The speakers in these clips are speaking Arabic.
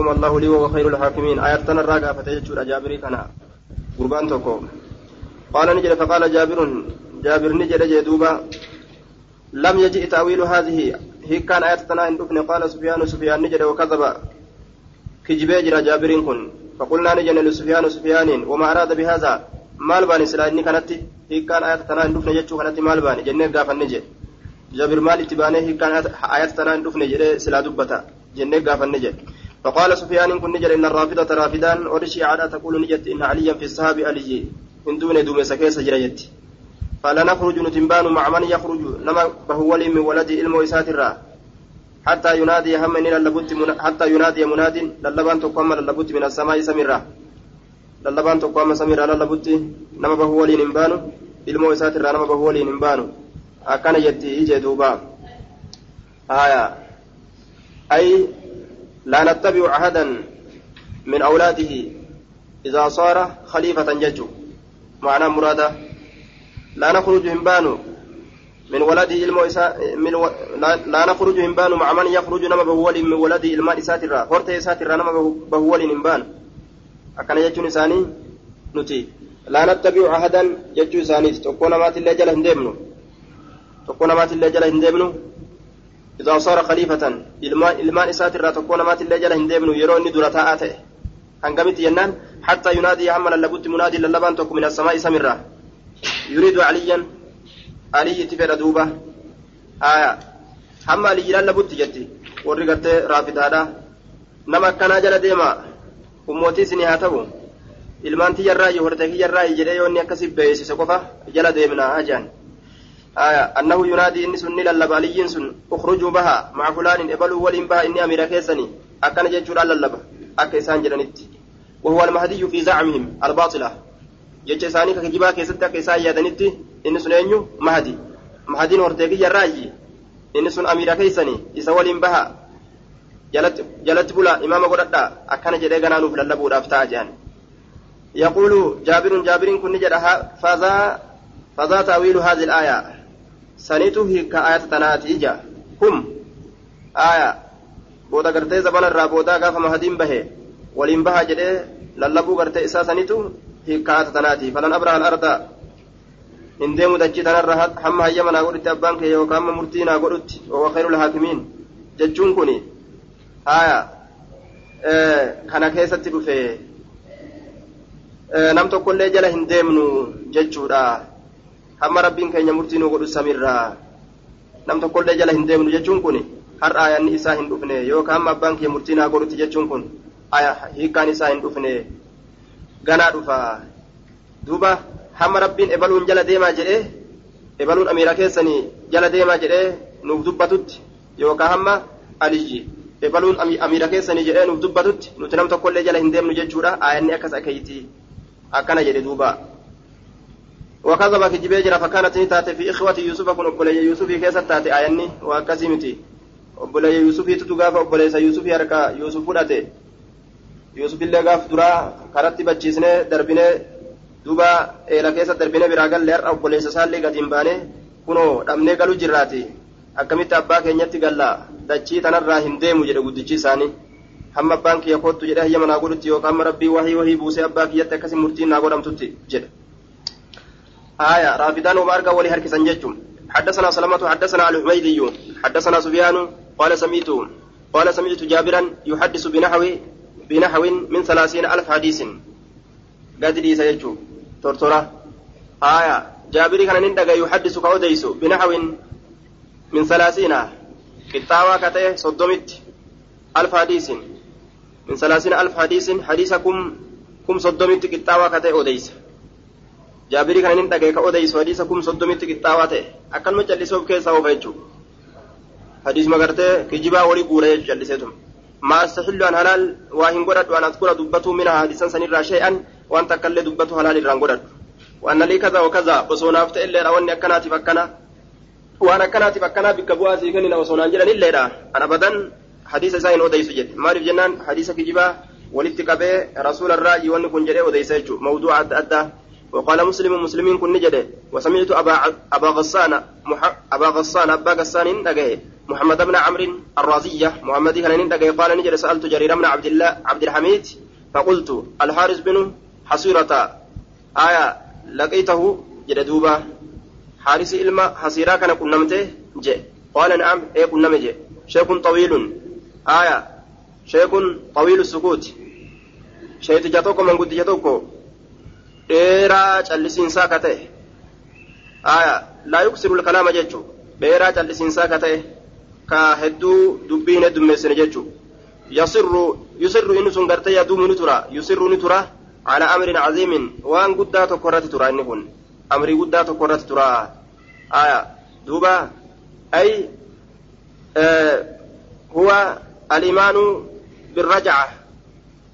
الله لي وهو خير الحاكمين. آيات تنرى فتجد جابري كان قربان توكو. قال نجد فقال جابر جابر نجد جدوبا. لم يجئ تأويل هذه. هي كان آيات تنا إن قال سفيان سفيان نجد وكذب. كجبي جرى جابر كن. فقلنا نجد لسفيان سفيان وما أراد بهذا. مال باني سلا إني كانت. هي كان آيات تنا إن دفن جتشو كانت مال جنة قافا نجد. جابر مال اتبانه. هي كان آيات تنا إن دفن جد سلا دبتا. جنة قافا نجد. فقال سفيان كن نجد إن الرافضة رافدان ورشي عادة تقول نجد إن عليا في الصحاب علي من دون دوم سكيس جريت فلا نخرج نتنبان مع من يخرج؟ نما بهولي من ولد علم وإسات حتى ينادي هم من للبت من حتى ينادي مناد للبان تقوم للبت من السماء سمرة للبان تقوم سمرة للبت نما بهولي نبان علم وإسات نما بهولي نبان أكان يتي إجي دوبا. آية. أي لا نتبع أحدا من أولاده إذا صار خليفة ججو معنى مراده لا نخرج هنبان من ولده ilmoo isaa لا نخرج هنبان مع من يخرج نما بهول من ولده isaatirraa hortee isaatirraa nama bahu waliin hinbaan akkana jechuun isaanii nuti laa nattabicu ahadan jechuu isaaniiti tokko namaatillee jala hin deemnu tokko namaatillee jala hin deemnu إذا صار خليفة tokko namaatillee jala hin deemnu yeroo inni dura taa'aa ta'e hangamitti jennaan حتى ينادي هم للبت منادي للبان تك من السماء سمرة يريد عليا علي تفر دوبة آية هم علي للبت جتي ورقت رافد هذا نما كان جل ديما أموتي هاتبو ilmaan tiyyarraa hortee kiyyarraa jedhee yoonni akkasi beeksise qofa jala deemna ajaan آية أنه ينادي إني سني للب سن اخرجوا بها مع فلان إبلوا ولين بها إني أمير كيسني أكن جيتشور للب أكيسان جلنتي وهو المهدي في زعمهم الباطلة isaanii ka kijibaa keessatti akka isaan yaadanitti inni sun eenyu mahadi mahadiin horteekii jarraayi inni sun amiira keeysanii isa waliin baha jalatti bula imaama godhadha akkana jedhee ganaa nuuf lallabuudhaaf ta'a jedhan yaquulu jaabirun jaabiriin kun ni jedha fazaa saniitu hiika ayata tanaati ija hum aya booda gartee zabanarraa boodaa gaafa mahadiin bahe waliin bahaa jedhee lallabuu gartee isaa sanitu hiikkaata tanaati falan abraha alarda hin deemu dachii tanarra hamma hayyama naa godhutti abbaan kee yookaan hamma murtii naa godhutti wawa khayrul haakimiin jechuun kun haya kana keessatti dhufe nam tokkollee jala hin deemnu jechuudha hamma rabbiin keenya murtii nu godhu samirraa nam tokkollee jala hin deemnu jechuun kun har'a ayanni isaa hin dhufne yookaan hamma abbaan kee murtii naa godhutti jechuun kun hiikkaan isaa hin dhufne ganaa dhufa duuba hamma rabbiin ebaluun jala deemaa jedhee ebaluun amiira keessanii jala deemaa jedhee nuuf dubbatutti yookaan hamma aliyyi ebaluun amiira keessanii jedhee nuuf dubbatutti nuti nam tokkollee jala hin deemnu jechuudha aayanni akkas akkayitii akkana jedhe duuba وكذب كجبي جرى فكانت تاتي في إخوة يوسف كن أبولي يوسف كيسة تاتي آياني وكسيمتي أبولي يوسف تتقاف أبولي يوسف يركا يوسف فلاتي يوسف اللي قاف درا كرتي بچيسني دربيني دوبا إلى كيسة دربيني براغل لير أبولي سسالي قديم باني كنو دمني قالوا جراتي galla dachii tanarraa hin deemu jedhe guddichi isaanii hamma abbaan kiyya kottu jedhe hayyama naa godhutti yookaan hamma rabbii wahii wahii buusee abbaa kiyyatti akkasi murtiin naa godhamtutti jedhe آية رافدان أرقى ولي هركسا جيتم حدثنا سلمة حدثنا الحميدي حدثنا سفيان قال سميت قال سمعت جابرا يحدث بنحو بنحو من ثلاثين ألف حديث. قد لي سيجو ترترة آية جابري كان نندق يحدث كوديس بنحو من ثلاثين. كتاوى كتئ صدمت. ألف حديث. من ثلاثين ألف حديث حديثكم كم صدمت كتاوى كتئ أوديس. Jaabirii kana nin dhagaye ka odeysu hadiisa kum soddomitti qixxaawaa ta'e akkanuma callisee of keessaa oofa jechuudha hadiisuma gartee kijibaa walii guura jechuu calliseetum maa astaxillu an halaal waa hin godhadhu an askura dubbatuu mina hadiisan sanirraa shee'an waan takkallee dubbatu halaal irraan godhadhu waan nalii kaza wa kaza osoo naaf ta'e illeedha wanni akkanaatiif akkana waan akkanaatiif akkanaa bikka bu'aa sii kennina osoo naan jedhan illeedha an abadan hadiisa isaa hin odeysu jedhe maaliif jennaan hadiisa kijibaa walitti qabee rasuularraa wanni kun jedhee odeysa jechuudha mawduuca adda addaa وقال مسلم مسلمين كن نجده وسمعت أبا أبا غسان مح... أبا غسان أبا غسان نجاه محمد بن عمرو الرازية محمد كان قال نجد سألت جرير بن عبد الله عبد الحميد فقلت الحارس بن حصيرة آية لقيته جدوبا حارس إلما حصيرة كان كنمته جي قال نعم إيه كنم جي شيخ طويل. آية. شيخ طويل السكوت. شيخ جاتوكو من قد جاتوكو. dheeraa callisiinsaa ka ta'e. Laa yuksiru kalaama jechuu. Dheeraa callisiinsaa ka ta'e ka hedduu dubbii hin heddummeessine jechuu. Yasirru yusirru inni sun gartee yaduumu ni tura. Yusirru ni tura ala amrin caziimin waan guddaa tokko irratti tura inni kun. Amrii guddaa tokko irratti tura aya duuba. Ay huwa alimaanu birrajaca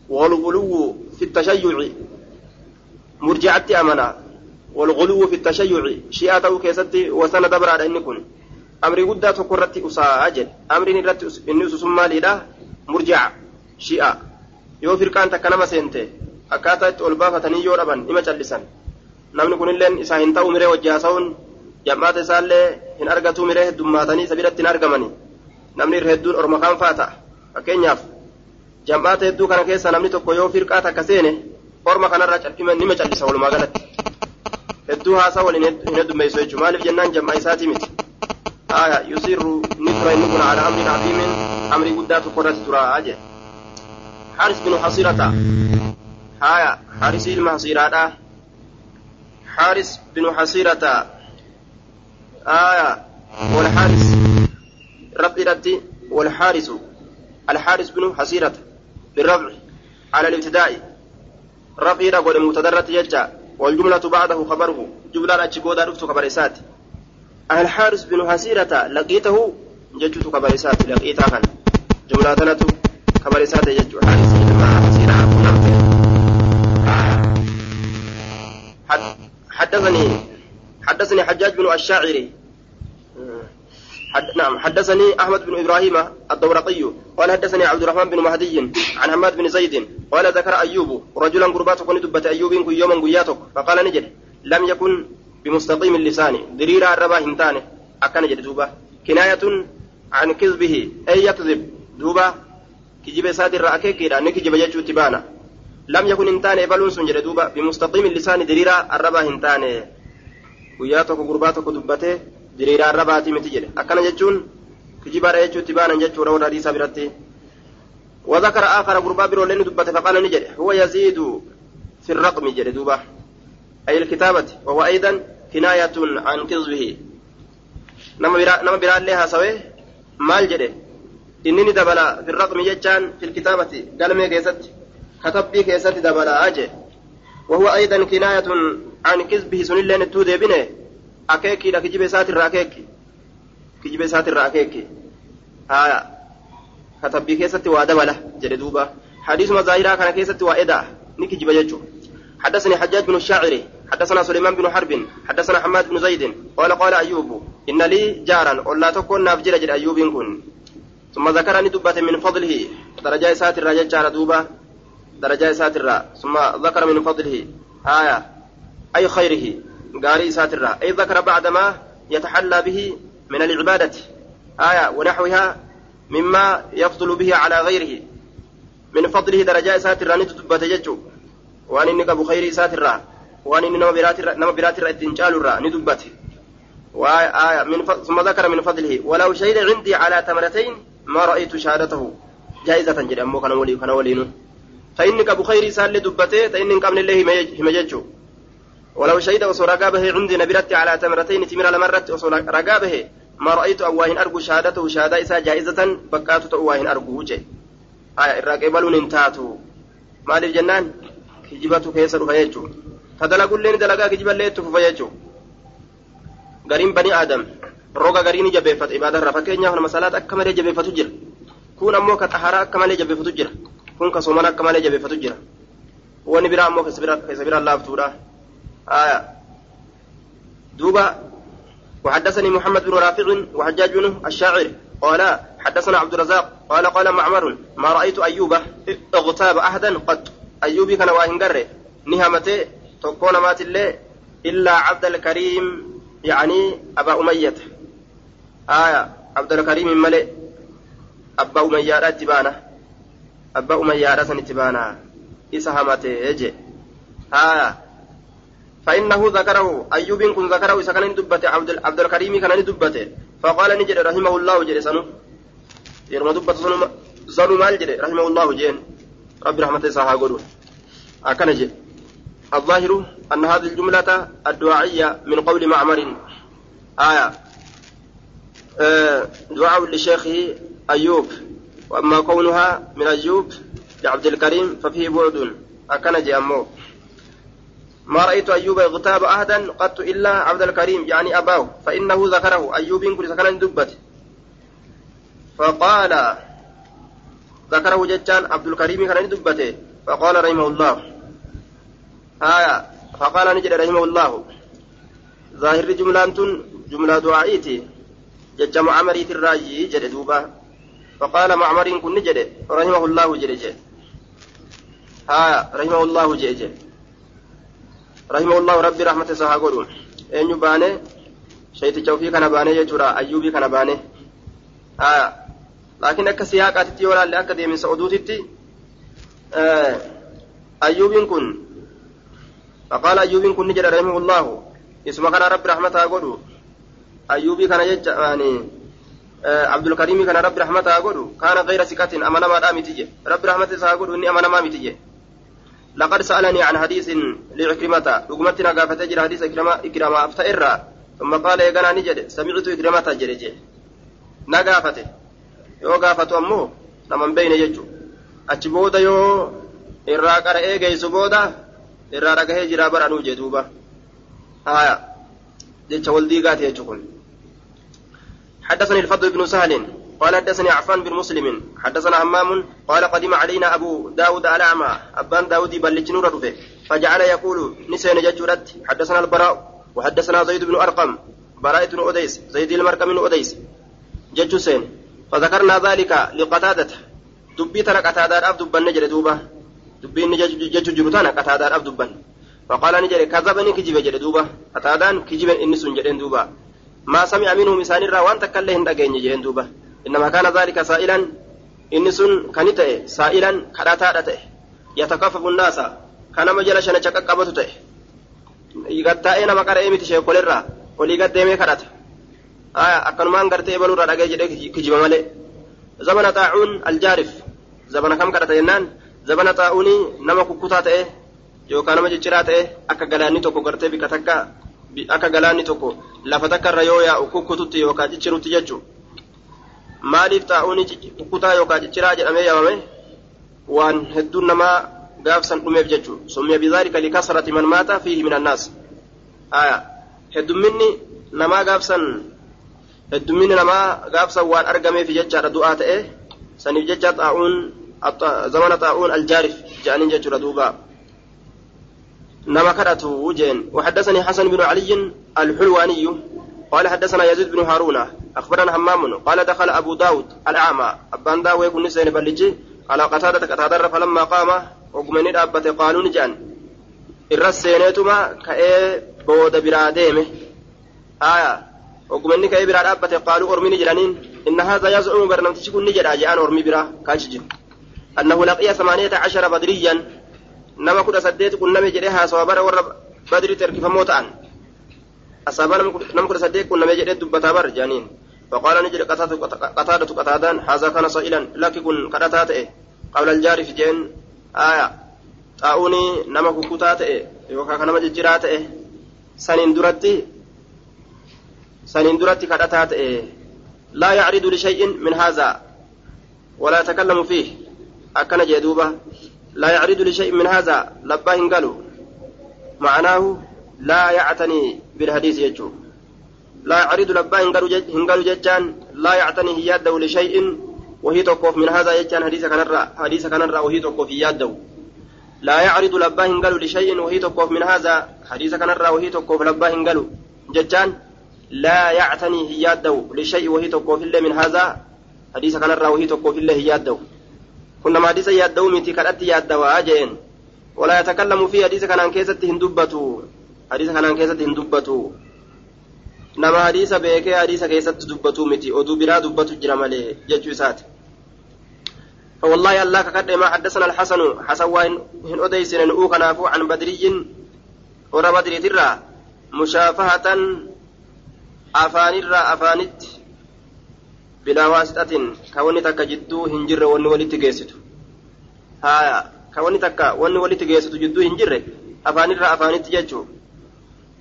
walguluwu fi tashayuci. مرجعتي أمنا والغلو في التشيع شيئة كيستي وسنة دبر إن كن أمري قد تكرت أساجل أمري نرت إني سسمى لله مرجع شيئة yoo firqaan takka nama seente akkaataa itti ol baafatanii yoo dhaban nima callisan namni kunilleen isaa hin ta'u miree wajji haasa'uun jam'aata isaallee hin argatu miree heddummaatanii isa biratti hin argamani namni irra hedduun orma kaan faa ta'a fakkeenyaaf jam'aata hedduu kana keessa namni tokko yoo firqaa takka seene orma kanarraa calqime nima callisa walumaa galatti hedduu haasaa waliin hin heddummeessu jechuudha maaliif jennaan jam'aa isaatii miti aya yusirru ni tura inni kun ala amrin aziimin amrii guddaa tokko irratti tura jee حارس بن حصيرة هايا حارس المحصيرة حارس بن حصيرة آية والحارس ربي والحارس الحارس بن حصيرة بالرفع على الابتداء رفي رقل متدرة يجا والجملة بعده خبره جملة أتشبودا رفت خبر إسات الحارس بن حصيرة لقيته ججت خبر إسات لقيتها كان جملة تنتو خبر إسات يجو حارس بن حصيرة حدثني حدثني حجاج بن الشاعري حد نعم حدثني احمد بن إبراهيم الدورقي قال حدثني عبد الرحمن بن مهدي عن حماد بن زيد قال ذكر أيوب رجلا قربات كن دبت أيوب يوما قياتك. فقال نجد لم يكن بمستقيم اللسان. دريرا الربا هنتانه اكن جد دوبا كناية عن كذبه. أي يكذب؟ دوبا كجب ساتر اكيكيرا نكجب يجو تبانا. لم يكن هنتانه بلون سنجد دوبا بمستقيم اللسان دريرا الربا هنتانه قياتك قرباتك دبته. diriiraa irra baatii miti jedhe akkana jechuun kijibaadha jechuutti baanan jechuudha warra hadiisaa biratti وذكر آخر غربا برو دبت فقال نجد هو يزيد في الرقم جد دوبا. أي الكتابة. وهو أيضا كناية عن كذبه. نما برا لها سوي؟ مال جد إنني دبلا في الرقم جتان في الكتابة. قال مي كيست؟ كتب بي كيست دبلا أجي. وهو أيضا كناية عن كذبه. سن لين التودي بنه akeekiidha kijiba isaatirraa akeeki kijiba isaatirraa akeeki haya katabbii keessatti waa dabala jedhe duuba. Hadiisuma zaahiraa kana keessatti waa edaa ni kijiba jechuu حدثني حجاج بن الشاعري حدثنا سليمان بن حرب حدثنا حماد بن زيد قال قال أيوب إن لي جارا ولا تكون نافجر جل أيوب كن ثم ذكرني دبة من فضله درجة ساتر جار دوبة درجة ساتر ثم ذكر من فضله آية أي خيره قاري ساترا أي ذكر بعدما يتحلى به من العبادة آية ونحوها مما يفضل به على غيره. من فضله درجاء ساترا نتتبت يجو وأن إنك بخير ساترا وأن إن نما براتر الدنجال الرا ندبت وآية من ف... ثم ذكر من فضله. ولو شهد عندي على تمرتين ما رأيت شهادته. جائزة جدا. أمو كان ولي كان فإنك بخير سال دبته فإنك قبل الله هم ولو شهد وصو رقابه عندي نبرت على تمرتين تمر لمرت وصو رقابه ما رأيت أواهن أرجو شهادته شهادة إسا جائزة بكات أواهن أرجو وجه آية الرقابلون انتاتوا مال الجنان كجبته كيسر فيجو فدلقوا اللين دلقا كجب اللي فيجو قريم بني آدم. روغا قريني جبيفت. عبادة رفكين يهون مسألات أكمل جبيفت جر كون أمو كتحرى أكمل جبيفت جر كون كسومان أكمل جبيفت جر ونبرا أمو كسبرا الله فتورا آية. دوبا وحدثني محمد بن رافع وحجاج الشاعر قال حدثنا عبد الرزاق قال قال معمر ما رأيت أيوب اغتاب أحدا قد أيوب كان واهنجر نهمته تكون مات الله إلا عبد الكريم يعني أبا أمية. آية. عبد الكريم ملئ. أبا أمية تبانا أبا أمية سن تبانا إسا همته يجي. ها فإنه ذكره أيوب كن ذكره إذا كان دبته عبد عبد الكريم كان دبته فقال نجد رحمه الله جل سنو. يرمى دبته سنو سنو مال جل رحمه الله جين رب رحمته ساها قولون أكن الظاهر أن هذه الجملة الدعائية من قول معمر. آية. آه دعاء لشيخه أيوب. وأما كونها من أيوب لعبد الكريم ففيه بعد. أكن أمو. ما رأيت أيوب اغتاب أحدا قط إلا عبد الكريم يعني أباه فإنه ذكره. أيوب كل سكن دبت. فقال ذكره جتان عبد الكريم كان دبته فقال رحمه الله. آية فقال نجد رحمه الله. ظاهر جملة جملة دعائيتي جج معمري الراجي جد دوبا فقال معمر كن نجد رحمه الله جد جد. آية رحمه الله جد جد. رحمه الله ربي رحمة سها قولون أين يباني شيء تشوفي كان باني يجرى أيوبي كان باني آية لكن أكا سياقات ولا اللي أكا دي من سعودوتي آه أيوب كن. فقال أيوب كن نجد رحمه الله. اسم كان رب رحمته قولوا أيوب كان يج يعني آه عبد الكريم كان رب رحمته قولوا كان غير سكة أمانة ما دامتي رب رحمته ساقولوا إني أمانة ما متي لقد سألني عن حديث لعكرمة رقمتنا قافت أجر حديث إكرمة إكرمة أفتئرها ثم قال يا نجد سمعت إكرمة ammoo naman beeyne jechu achi booda yoo irraa qara'ee geessu booda irraa dhagahee jiraa baranuu jee duuba haya jecha wal diigaati jechu kun حدثني الفضل بن سهل قال حدثني عفان بن مسلم حدثنا همام قال قدم علينا أبو داود الأعمى أبان داود بلج نور فجعل يقول نسين ججرت حدثنا البراء وحدثنا زيد بن أرقم براء بن أديس زيد المرقم بن أديس. جج سين فذكرنا ذلك لقتادة دبي ترى قتادة أب دبن نجر دوبة دبي جج جرتانا قتادة أب دبن. فقال نجر كذبني كجب جر دوبة قتادان كجب إني سنجرين دوبة. ما سمع منهم إسان الرا وأنت كله هندقين جين دوبة. إنما كان ذلك سائلا إني سن كنتئ سائلا كراتا تئ يتكفف الناس كان مجل شنة قبط تئ يقطع نما قرأ متي شيخ الرا ولي قد ديمي كراتا akkanumaan gartee baluurraa dhagee jedhee kijiba malee zabana xaacuun aljaarif zabana kam kadhata jennaan zabana xaa'uunii nama kukkutaa ta'e yookaan nama cicciraa ta'e akka galaanni tokko gartee bika takka akka galaanni tokko lafa takka irra yoo yaa'u kukkututti yookaan ciccirutti jechuudha maaliif xaa'uunii kukkutaa yookaan cicciraa jedhamee yaamame waan hedduun namaa gaafsan dhumeef jechuudha summiya bizaalika likasrati man maata fiihi min annaas heddumminni namaa gaafsan heddumminni namaa gaafsan waan argameef jechaadha du'aa ta'e saniif jecha xaa'uun zamana xaa'uun aljaarif jedhaniin jechuudha duuba نما كرته وجين وحدثني حسن بن علي الحلواني قال حدثنا يزيد بن هارون أخبرنا همام قال دخل أبو داود الأعمى. أبان داوي كن نسين بلجي. على قتادة قتادة فلما قام وقمني أبت قالوا نجان. الرسينيتما كأي بود براديمه آية. وقمني كأي براد أبت قالوا أرمي جرانين إن هذا يزعم برنامج كن نجد أجيان أرمي برا كاجج أنه لقي ثمانية عشر بدريا. kudha saddeet qunname jedhee haasawa bara warra badritti erkifamoo ta'an asaabaa nama kudha saddeet qunname jedhee dubbataa bar jaaniin فقال نجد قتادة قتادان هذا كان صائلا. لك كن قدتا تئه قبل الجار في جين آية. طاؤوني نما كوكوتا تئه يوكا كنما ججرا تئه سنين درتي. سنين درتي قدتا تئه لا يعرض لشيء من هذا. ولا يتكلم فيه. أكن جدوبة. لا يعرض لشيء من هذا. لبا هنقلوا معناه لا يعتني بالحديث يجو. لا يعرض لبا هنقلوا ججان لا يعتني ياده لشيء وهي توقف من هذا يجان حديث كان حديث كان وهي توقف ياده لا يعرض لبا هنقلوا لشيء وهي توقف من هذا حديث كان وهي توقف لبا هنقلوا ججان. لا يعتني ياده لشيء وهي توقف إلا من هذا حديث كان وهي توقف إلا nama hadiisa yaadda'uu miti kadhatti yaaddawaa jeen walaa yatakallamu fi hadiisa kanaan keessatti hin dubbatu hadiisa kanaan keessatti hin dubbatu nama hadiisa beekee hadiisa keessatti dubbatuu miti. Oduu biraa dubbatu jira malee jechuu isaati. فوالله الله كقد ما حدثنا الحسن حسن وين هن أديسن نؤو كنافو عن بدري ورا بدري ترى مشافهة أفان الرا أفانت بلا واسطة كوني تك جدو هنجر ون ولي تجيستو ها كوني تك ون ولي تجيستو جدو هنجر أفان الرا أفانت ججو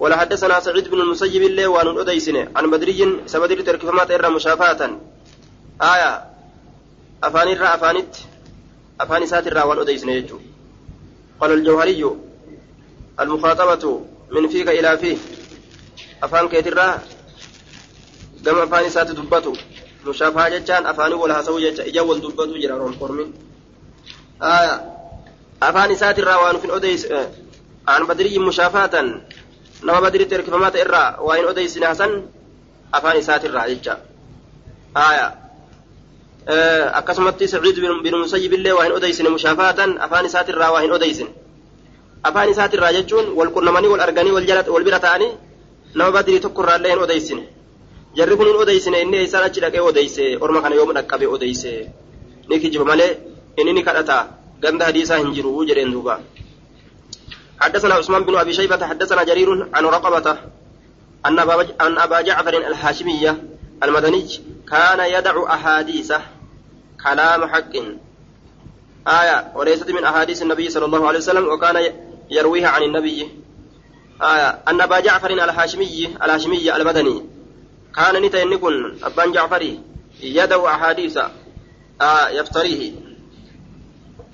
ولا حدثنا سعيد بن المسيب الله وان أديسن عن بدري سبدري تركف ما ترى مشافهة آية. أفان الرا أفانت أفان سات الرا وان أديسن يجو. قال الجوهري. المخاطبة من فيك إلى فيه. أفان كيترا قام أفان سات دبته مشافهة جتان أفان ولا هسوي جتا إجا والدبته جرا رون قرمين. آية. أفان سات الرا وان في أديس عن بدري مشافهة nama badiritti erkifamaa ta'e irraa waa hin odeysine hasan afaan isaatirraa jecha aya akkasumatti saciid bin musayyib illee waa hin odeysine mushaafaatan afaan isaatirraa waa hin odeysine afaan isaatirraa jechuun wal qunnamanii wal arganii wal bira ta'anii nama badirii tokkorraallee hin odeysine jarri kun hin odeysine inni eessaan achi dhaqee odeyse orma kana yooma dhaqqabe odeyse ni kijiba malee inni ni kadhata ganda hadiisaa hin jiru jedheen duuba حدثنا عثمان بن أبي شيبة حدثنا جرير عن أبا ان أبا جعفر الهاشميه المدني كان يدع احاديثه كلام حق. آية وليست من أحاديث النبي صلى الله عليه وسلم وكان يرويها عن النبي. آية أن أبا جعفر الهاشمي الهاشمي المدني كان نتينكن أبان جعفري يدعو أحاديث آه يفتريه.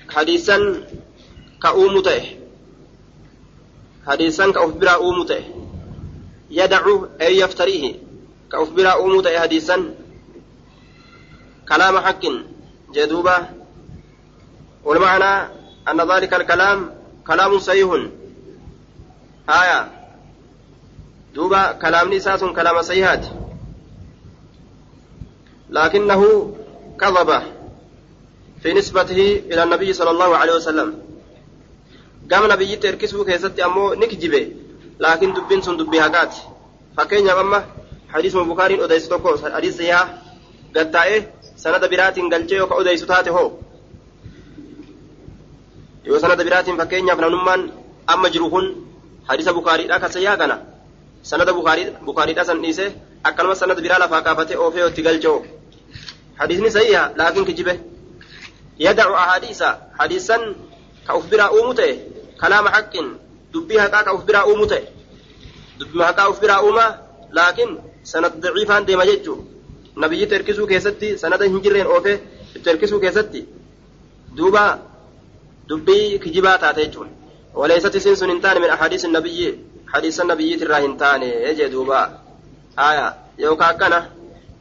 حديثا كأومته. حديثا كأخبر أومته يدعو أي يفتريه كأخبر أومته حديثا كلام حق جدوبة والمعنى أن ذلك الكلام كلام صحيح آية دوبا كلام نساس كلام صحيحات لكنه كذب في نسبته إلى النبي صلى الله عليه وسلم قام نبي تركسه كيستي أمو نكجبه لكن دبين سن دبي هكات فكين يا حديث البخاري أديس توكو حديث صحيح قد sanada biraatiin galchee yoo ka odeysu taate hoo yoo sanada biraatiin fakkeenyaaf namnummaan amma jiru kun hadisa bukaariidha kasayyaa kana sanada bukaariidha san dhiise akkanuma sanada biraa lafaa kaafatee oofee itti galche hoo hadisni sayyiha laakiin kijibe yadacu ahadiisa hadiisan ka uf biraa uumu ta'e haqaa ka uf biraa uumu ta'e dubbii haqaa uf biraa uumaa laakiin sanad daciifaan deema jechuu nabiyyi terkisuu keessatti sanada hin jirreen oofe terkisuu keessatti duuba dubbii kijibaa taate jechuun وليست سنس هنتان من أحاديث النبي حديث النبي ترى هنتان يجي دوبا آية يوكا كنا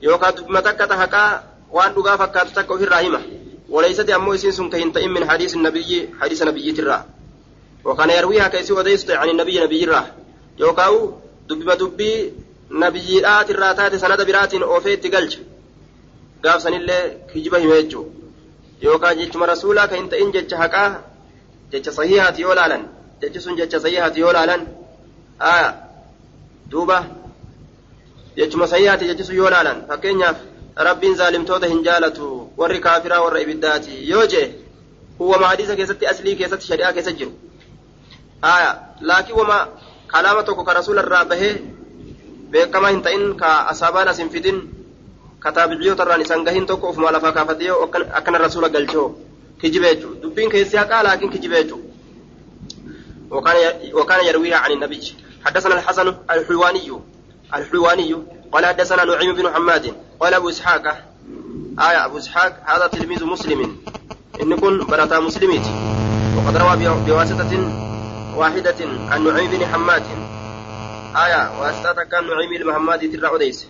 يوكا دبمتك تهكا وان دقا فكات تكو في الرحمة وليست أمو سنس كهنتين من حديث النبي حديث النبي ترى وكان يرويها كيسي وديست عن النبي نبي الراه يوكاو دبما دبي oofee itti galcha gaaf sanillee kijiba hime jechuu yookaan jechuma rasuulaa kan hin ta'in jecha haqaa jecha sahihaati yoo laalan jechi sun jecha sahihaati yoo laalan aya duuba jechuma sahihaati jechi sun yoo laalan fakkeenyaaf rabbiin zaalimtoota hin jaalatu warri kaafiraa warra ibiddaati yoo jee uwwama hadiisa keessatti aslii keessatti shari'aa keessa jiru hin ta'in ka asaabaan as hin fidin ka taabiciyyoota irraan isan gahin tokko ofuma lafaa kaafatee akkana rasuula galchoo kijibe jechuudha dubbiin keessi haqaa laakiin kijibe jechuudha وكان يرويها عن النبي حدثنا الحسن الحلواني الحلواني قال حدثنا نعيم بن حماد قال ابو اسحاق آية ابو اسحاق هذا تلميذ مسلم ان كن برتا مسلميت وقد روى بواسطة واحدة عن نعيم بن حماد. آية واسطة كان نعيم المحمد ترى أديس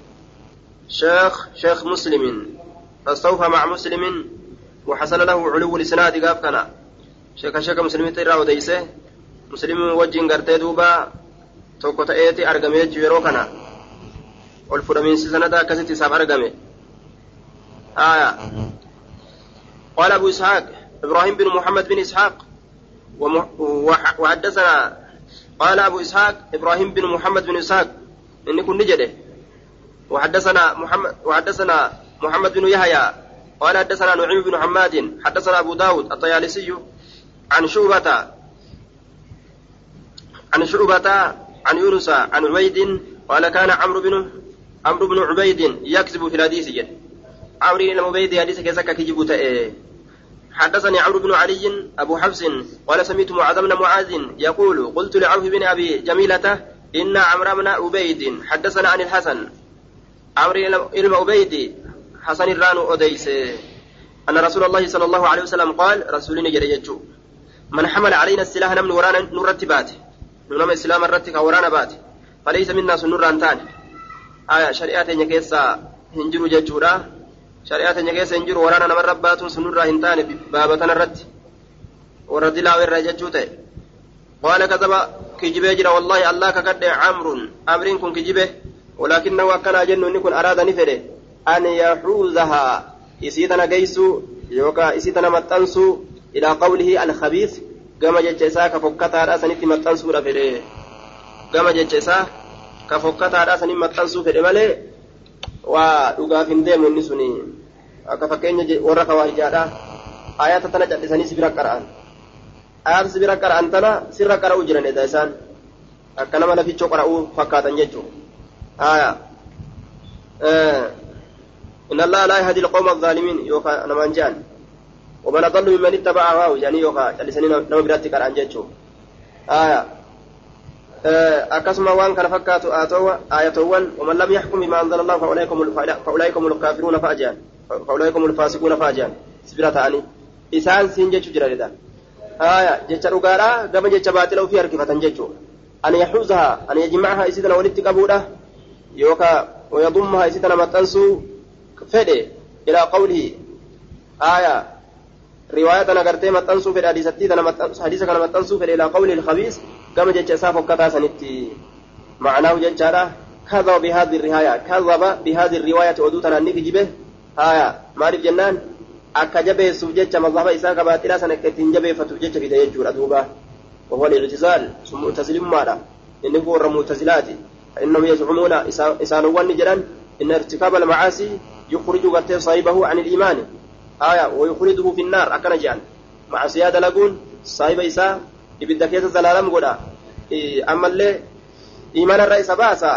شيخ شيخ مسلم. فاستوفى مع مسلم وحصل له علو الإسناد قاف كان. شيخ شيخ مسلم ترى أديس مسلم وجه قرتي دوبا tokko ta'eeti argamee jechu yeroo kana ol fudhamiinsi isaaf argame آية. قال أبو إسحاق إبراهيم بن محمد بن إسحاق وحدثنا قال أبو إسحاق إبراهيم بن محمد بن إسحاق إني كن نجده وحدثنا محمد وحدثنا محمد بن يحيى قال حدثنا نعيم بن حماد حدثنا أبو داود الطيالسي عن شعبة عن شعبة عن يونس عن عبيد قال كان عمرو بن عمرو بن عبيد يكذب في الحديث. عمرو بن عبيد حديث كذا كجبوت حدثني عمرو بن علي أبو حفص قال سمعت معاذ بن معاذ يقول قلت لعوف بن أبي جميلة إن عمرو بن عبيد حدثنا عن الحسن. عمرو بن عبيد حسن الرانو أديس أن رسول الله صلى الله عليه وسلم قال رسولنا جريجو من حمل علينا السلاح نمن ورانا نرتبات نمن السلام الرتك ورانا بات. فليس منا سنور أنتان آية شريعة يكيسا هنجرو ججورا. شريعة يكيسا هنجرو ورانا نمر ربات سنور هنتان بابتنا الرت ورد الله ججوته قال كذب كجبه جرا والله الله كقد عمرو أمرين كن كجبه ولكنه كان جن نكون أراد نفره أن يحوزها إسيتنا جيسو يوكا إسيتنا متنسو إلى قوله الخبيث كما جتشيسا كفكتا رأسني متنسو رفره كما جتشيسا كفكتا رأسني متنسو فره مالي ودوغاف ديم النسوني akka fakkeenya warra kawaahijaadha ayata tana callisanii sibira qara'an ayata sibira qara'an tana sirra qara'uu jiran edha isaan akka nama lafichoo qara'uu fakkaatan jechuudha aya إن الله لا يهدي القوم الظالمين يوكا نمان جان ومن أضل ممن اتبع هواه يعني يوكا جلسني نما براتي كان أنجتشو آية akkasuma waan kana fakkaatu ayatowwan waman lam yaxkum bima anzala allahu faulaa'ika hum lkaafiruuna faajaan faulaa'ika hum lfaasiquuna faajaan sibira ta'anii isaan siin jechu jira dedha aya jecha dhugaadha gama jecha baaxila ufii harkifatan jechuu an yaxuuzaha an yajmacaha isitana walitti qabuudha yookaa wayadummaha isitana maxxansuu fedhe ilaa qawlihi aya riwaayatana gartee maxxansuu fedhe hadiisattii tana hadiisa kana maxxansuu fedhe ilaa qawlihi ilkhabiis gama jecha isaa fokkataa sanitti معناه جدّارا كذب بهذه الرواية كذب بهذه الرواية ودوتنا نيك جبه هايا مارف جنان akka jabeessuuf jecha mazhaba isaa kabaaxilaa sana akka ittiin jabeeffatuuf jecha fide jechuudha duuba وهو الاعتزال معتزل ماذا إنه هو المعتزلات فإنهم يزعمون إسانوان جران إن ارتكاب المعاصي يخرج قتل صاحبه عن الإيمان آية ويخرجه في النار أكن جان معصية هذا لقون صاحب إساء ibidda keessa zalaalam godha ammallee imaana irraa isa baasa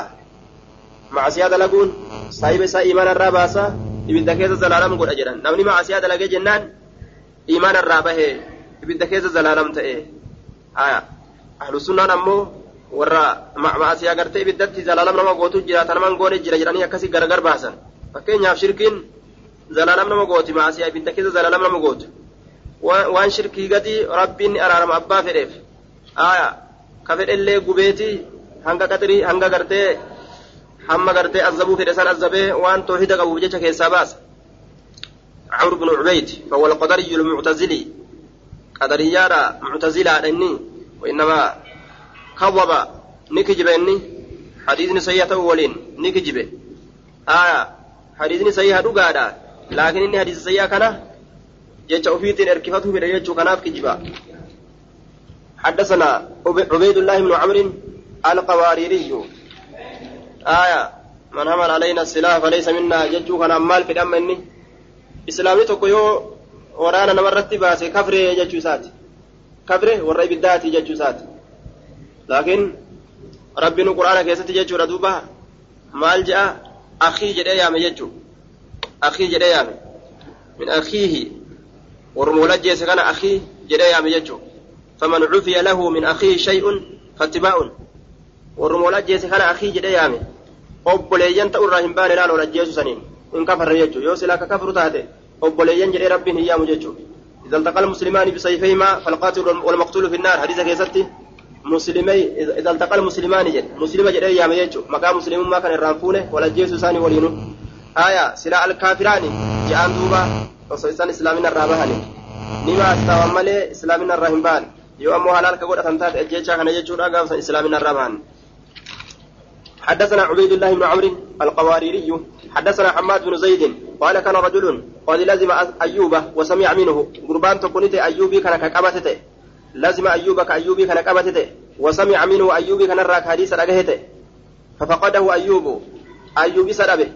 macasiyaa dalaguun saahiba isaa imaana irraa baasa ibidda keessa zalaalam godha jedhan namni macasiyaa dalagee jennaan imaana irraa bahee ibidda keessa zalaalam ta'e ahlusunnaan ammoo warra macasiyaa gartee ibiddatti zalaalam nama gootu jira tanaman goone jira jedhanii akkasi gargar baasan fakkeenyaaf shirkiin zalaalam nama gooti macasiyaa ibidda keessa zalaalam nama gootu waan shirkii gadi rabbiin araarama abbaa fedheef aya ka fedhellee gubeeti hanga qaxirii hanga gartee hamma gartee azabuu fedhe san azabee waan toohida qabuuf jecha keessaa baasa. عمرو بن عبيد فهو القدري المعتزلي قدريارا معتزلا إني وإنما كذب نكجب إني حديث سيئة أولين نكجب آية حديث سيئة دقادا لكن إني حديث سيئة كان jecha ofiitiin erkifatu fedhe jechuu kanaaf kijiba. حدثنا عبيد الله بن عمرو القواريري آية من حمل علينا السلاح فليس منا. ججو كان مال في دم إني. إسلامي تكو يو ورانا نمرت باسي. كفري ججو كفري ورأي بالذات ججو ساتي. لكن ربنا القرآن كيستي ججو ردوبا مال جاء أخي جدي يامي ججو أخي جدي من أخيه. ورمولا جيس كان أخي جدي يامي ججو فمن عفي له من أخيه شيء فاتباع. ورمولا جيس كان أخي جدي يامي obboleeyyan ta'u irraa hin baane laal ol ajjeesu saniin. In kafarre jechuudha. Yoo silaa ka kafru taate obboleeyyan jedhee rabbiin hin yaamu jechuudha. إذا التقى المسلمان بسيفيهما فالقاتل والمقتول في النار حديث كيستي مسلمي إذا التقى المسلمان جد مسلم جد يا ميجو مكان مسلم ما كان الرانفونه ولا جيسو ساني ولينو آية سلاء الكافران جاءن دوبا وصيصان إسلامنا الرابهاني نما استوى مالي إسلامنا الرهبان يو أمو حلال كقول أتنتات أجيشا كان يجو رقا إسلامنا الرابهاني حدثنا عبيد الله بن عمرو القواريري حدثنا حماد بن زيد قال كان رجل قد لزم أيوب وسمع منه قربان تكونت أيوبي كان كقبتته لزم أيوب كأيوبي كان كقبتته وسمع منه أيوبي كان راك حديث رقهته ففقده أيوب ayyuub isa dhabe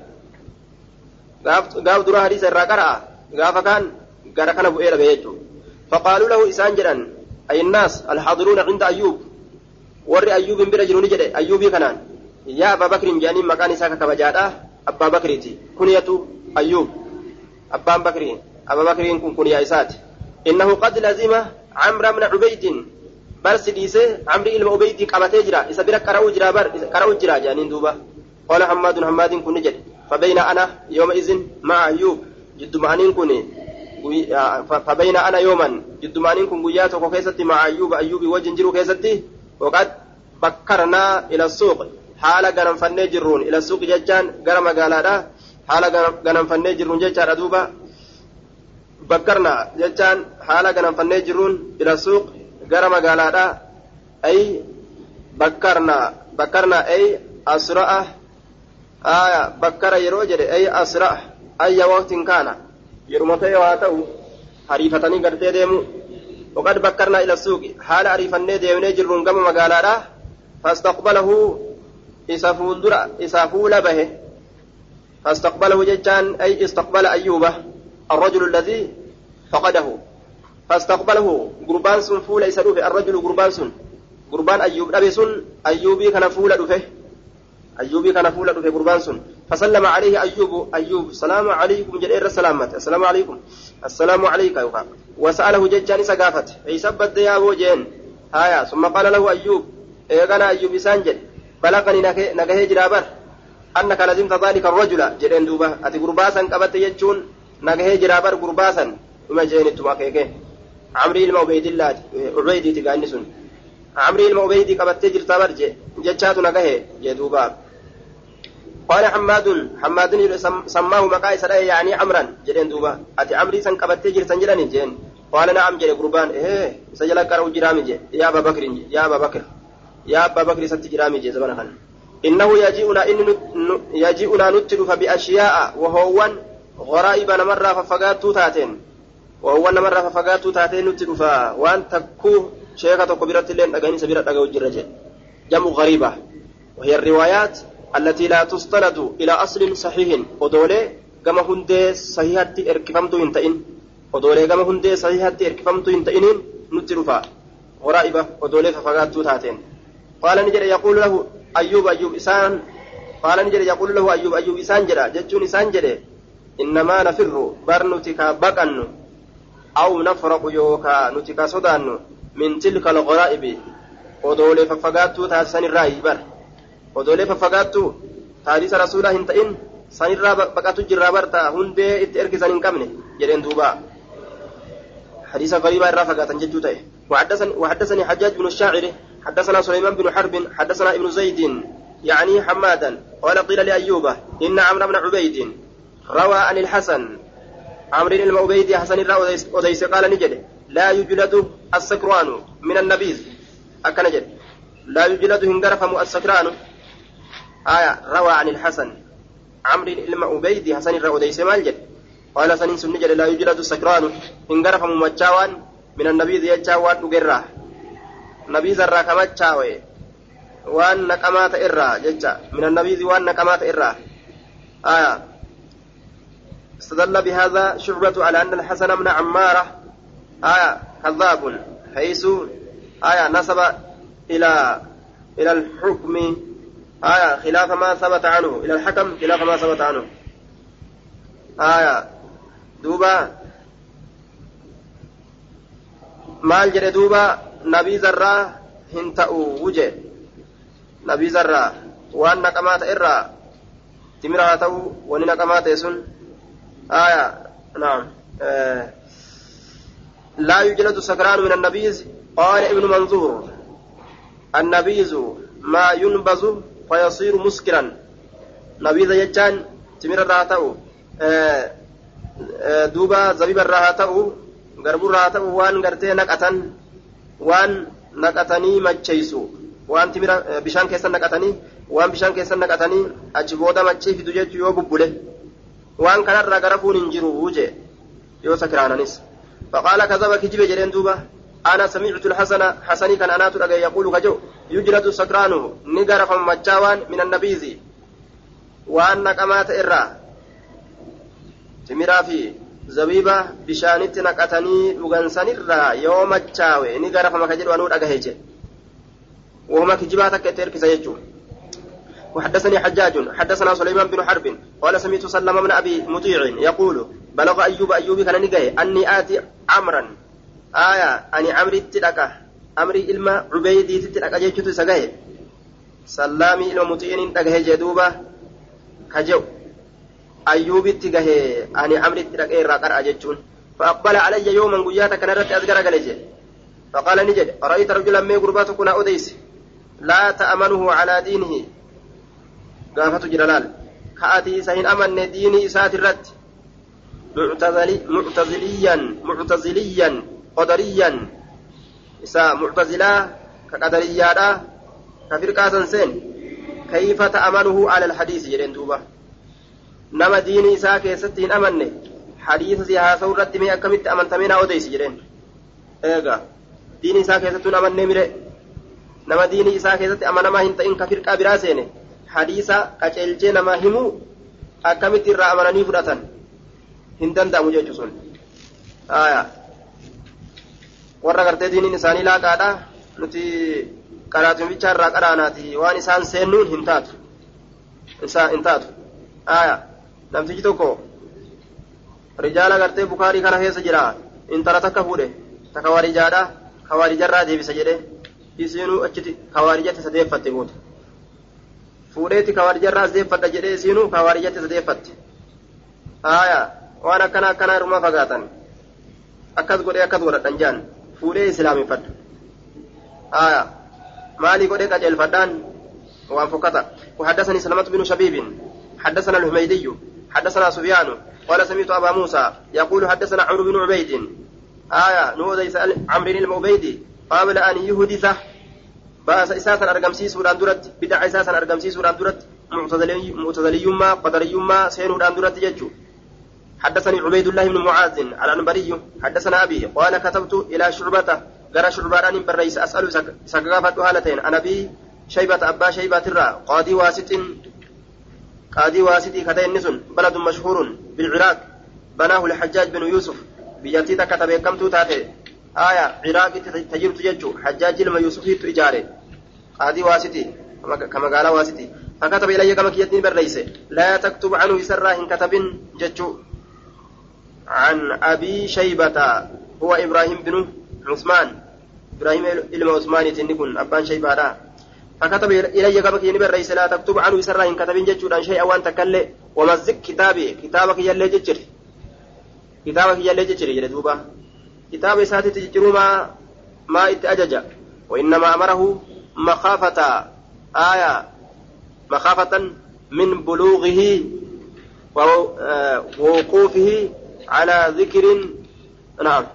gaaf dura hadiisa irraa qara'a gaafa kaan gara kana bu'ee dhabe jechuudha faqaaluu lahu isaan jedhan ayinnaas alxaadiruuna cinda ayyuub warri ayyuubin bira jiru bakriin jedhanii maqaan isaa kakabajaadha abbaa bakriiti kunyatu ayyuub abbaan bakrii abbaa bakriin kun kunyaa isaati innahu qad lazima camra bna cubaydin bar si dhiise camri ilma ubeydii qabatee jira isa bira qara'uu jira bar qara'uu jira jedhaniin duuba qaala hammaadun hammaadiin kun ni jedhe fabayna ana yooma izin ma'a ayyuub jidduma aniin kun فبين أنا يوما جد مانين كن قيات وكيستي مع أيوب أيوب وجن جرو كيستي وقد بكرنا إلى السوق فني جرون إلى السوق ججان غنم قالادا حال غنم فني جرون ججان أدوبا بكرنا ججان حال غنم فني جرون إلى السوق غنم قالادا أي بكرنا بكرنا أي أسرع آية بكر يروجد أي أسرع أي وقت كان yeruma ta'e waa ta'u hariifatanii gartee deemu. وقد بكرنا إلى السوق حال عريفني ديوني جرون قم مقالادا فاستقبله إسافول درع إسافول به فاستقبله ججان أي استقبل أيوبه الرجل الذي فقده فاستقبله قربان سن فول إسروف الرجل قربان سن قربان أيوب أبي سن أيوبي كان فول دفه أيوبي كان فول دفه قربان سن فسلم عليه أيوب أيوب السلام عليكم جل السلامة السلام عليكم السلام عليك يوكا وسأله ججان سقافت أي سبت يا أبو جين هايا ثم قال له أيوب إيغانا أيوب سانجل بلغني نكهي جرابر أنك لزمت ذلك الرجل جلين دوبا أتي قرباسا قبت يجون نكهي جرابر قرباسا وما جين تما كيكي عمري المو بيد الله عبيدي تقاني سن عمري المو بيدي قبت جرتابر ججاتو نكهي جدوبا قال حماد حماد سماه مقاي سرى يعني عمرا جدين دوبا أتي عمري سن قبت جرتن جلاني جين قال نعم جل قربان إيه سجل كرو جرامي جي يا أبا بكر يا أبا بكر يا أبا بكر ست جرامي جي زمان خان. إنه يجيئنا إن يجيئنا نتلف بأشياء وهو غرائب مرة ففقات تاتين. وهو مرة ففقات تاتين نتلف وأن تكو شيخة كبيرة اللين أغاني سبيرة أغاو جرجة جمع غريبة. وهي الروايات التي لا تستند إلى أصل صحيح. ودولي كما هندي صحيحة إركفمتو إنتئن ودولي كما هندي صحيحة إركفمتو إنتئنين نتلفا غرائبة ودولي ففقات تاتين. قال نجري يقول له أيوب أيوب إسان قال نجري يقول له أيوب أيوب إسان جرى جتون إسان جرى إنما نفر برنتك بقن أو نفرق يوكا نتك صدان من تلك الغرائب ودولي ففقات تاسن الرأي بر ودولي ففقات تاريس رسوله هنتئن sanirraa baqatu jirraa barta hundee itti ergisan hin qabne jedheen duuba. حديث غريبة الرافقة جدوته وحدثني وحدثني حجاج بن الشاعر حدثنا سليمان بن حرب حدثنا ابن زيد يعني حمادا قال قيل لأيوب إن عمرو بن عبيد روى عن الحسن. عمرو بن عبيد حسن وديس قال نجد لا يجلد السكران من النبيذ. أكن نجد لا يجلد هنغرفم السكران. آية روى عن الحسن. عمرو بن عبيد حسن وديس مالجد قال سنين سن نجد لا يجلد السكران هنغرفم مجاوان من النبيذ يجاوان نجراه nabii zarraa kamachaawe waan naqamaa ta'e irraa jecha min annabiizi waan naqamaa ta'e irraa آية. استدل بهذا شعبة على أن الحسن بن عمارة آية كذاب حيث آية نسب إلى إلى الحكم. آية خلاف ما ثبت عنه. إلى الحكم خلاف ما ثبت عنه. آية. دوبا مال جري دوبا nabii zarraa hin ta'u wuje. Nabii zarraa waan naqamaa ta'e irraa timira haa ta'u wani naqamaa ta'e sun. Aya naam. لا يجلد السكران من النبيذ قال ابن منظور النبيذ ما ينبذ فيصير مسكرا نبيذ يجان تمر الراتو دوبا زبيب الراتو غرب الراتو وان غرتي نقة waan naqatanii macheysu waan timira bishaan keessa naqatanii waan bishaan keessa naqatanii achi booda machii fidu jechuu yoo bubbule waan kanarraa gara fuun hin jiru jee yoo sakiraananis faqaala kazaba kijibe jedheen duuba أنا سمعت الحسن حسني كان أنا ترى يقول كجو يجلد سكرانه نقر فمجاوان من النبيذ naqamaa ta'e irraa timiraa fi zabiiba bishaanitti naqatanii dhugansanirraa yoo machaawe ni garafama ka jedhu anuu dhagahe jedhe وهما كجبات كتير كسيجو وحدثني حجاج حدثنا سليمان بن حرب قال سمعت سلم بن أبي مطيع يقول بلغ أيوب أيوب كان نجاي أني آتي عمرا. آية أني عمري تدكا عمري ilma عبيدي تدكا جيتو سغاي سلامي ilma مطيع dhagahe jedhuuba kajew ayyuubitti gahe ani amritti dhaqee irraa qar'a jechuun فأقبل علي يوما قياتا كان رت أذكر قال فقال نجد رأيت رجلا من قربات كنا أديس لا تأمنه على دينه قافة جلال كأتي سهين أمن ديني إسات الرد معتزلي معتزليا معتزليا قدريا إسا معتزلا كقدريا كفرقا سين كيف تأمنه على الحديث جلين دوبا نما ديني إسا كيستين أمنه حديث سياسة الرد مي أكمت أمنتمينا أديس جلين إيقا diini isaa keessattuu amannee mire nama diini isaa keessatti amanamaa hin ta'in ka firqaa biraa seene hadiisa qaceelchee namaa himuu akkamitti irraa amananii fudhatan hin danda'amu jechuu sun warra gartee diiniin isaanii laaqaadha nuti qaraatumicha irraa qaraanaati waan isaan seennuun hin taatu hin taatu namtichi tokko rijaala gartee bukaarii kana keessa jira intala takka fuudhe takka warijaadha kawaarijarraa deebisa jedhe isiinuu achitti kawaarijatti sadeeffatte goote fuudheeti kawaarijarraa sadeeffadha jedhe isiinuu kawaarijatti sadeeffatte haaya waan akkana akkanaa irraa fagaatan akkas godhee akkas godhadhan jaan fuudhee islaameffadha haaya maalii godhee qaceelfadhaan waan fokkata وحدثني سلمة بن شبيب حدثنا الحميدي حدثنا سفيان قال سمعت أبا موسى يقول حدثنا عمرو بن عبيد. آية نودي سأل عمرو المعبيدي قبل أن يهدث بأس إساسا أرقمسي سوران درت بدع إساسا أرقمسي سوران درت معتزليما قدريما سينوران درت ججو حدثني عبيد الله بن معاذ الأنبري حدثنا أبي قال كتبت إلى شعبة قال شعبان بالرئيس أسأل سقافة هالتين أنا بي شيبة أبا شيبة الرا قاضي واسط قاضي واسطي كتين نسن بلد مشهور بالعراق. بناه الحجاج بن يوسف. takka ta beekamtuu taate aya ciraaqitti tajirtu jechuu hajjaaji ilma yuusufiittu ijaare qaadii waasiti ka magaalaa waasiti فكتب إلي كما كيتني بالرئيس لا تكتب عنه سرا إن كتب جتشو عن أبي شيبة هو إبراهيم بن عثمان. إبراهيم إلما عثمان تنكون أبان شيبة فكتب إلي كما كيتني بالرئيس لا تكتب عنه سرا إن كتب جتشو عن شيء تكلي. ومزك كتابي. كتابك يلي جتشر kitaaba kiyyallee jechire jedhe duuba kitaaba isaatitti jijjirumaa maa itti ajaja وإنما أمره مخافة. آية. مخافة من بلوغه ووقوفه على ذكر. نعم.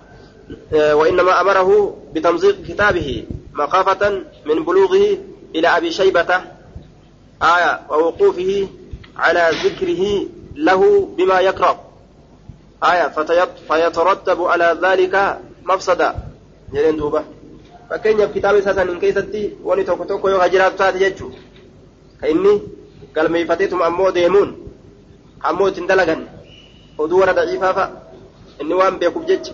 وإنما أمره بتمزيق كتابه. مخافة من بلوغه إلى أبي شيبة آية ووقوفه على ذكره له بما يكره آية فيترتب على ذلك مفسدة جلين دوبة isaa saniin keessatti wani tokko tokko yoo hajiraatu taate jechuu ka inni galmeeffateetuma ammoo deemuun ammoo ittiin dalagan oduu warra daciifaafa inni waan beekuuf jecha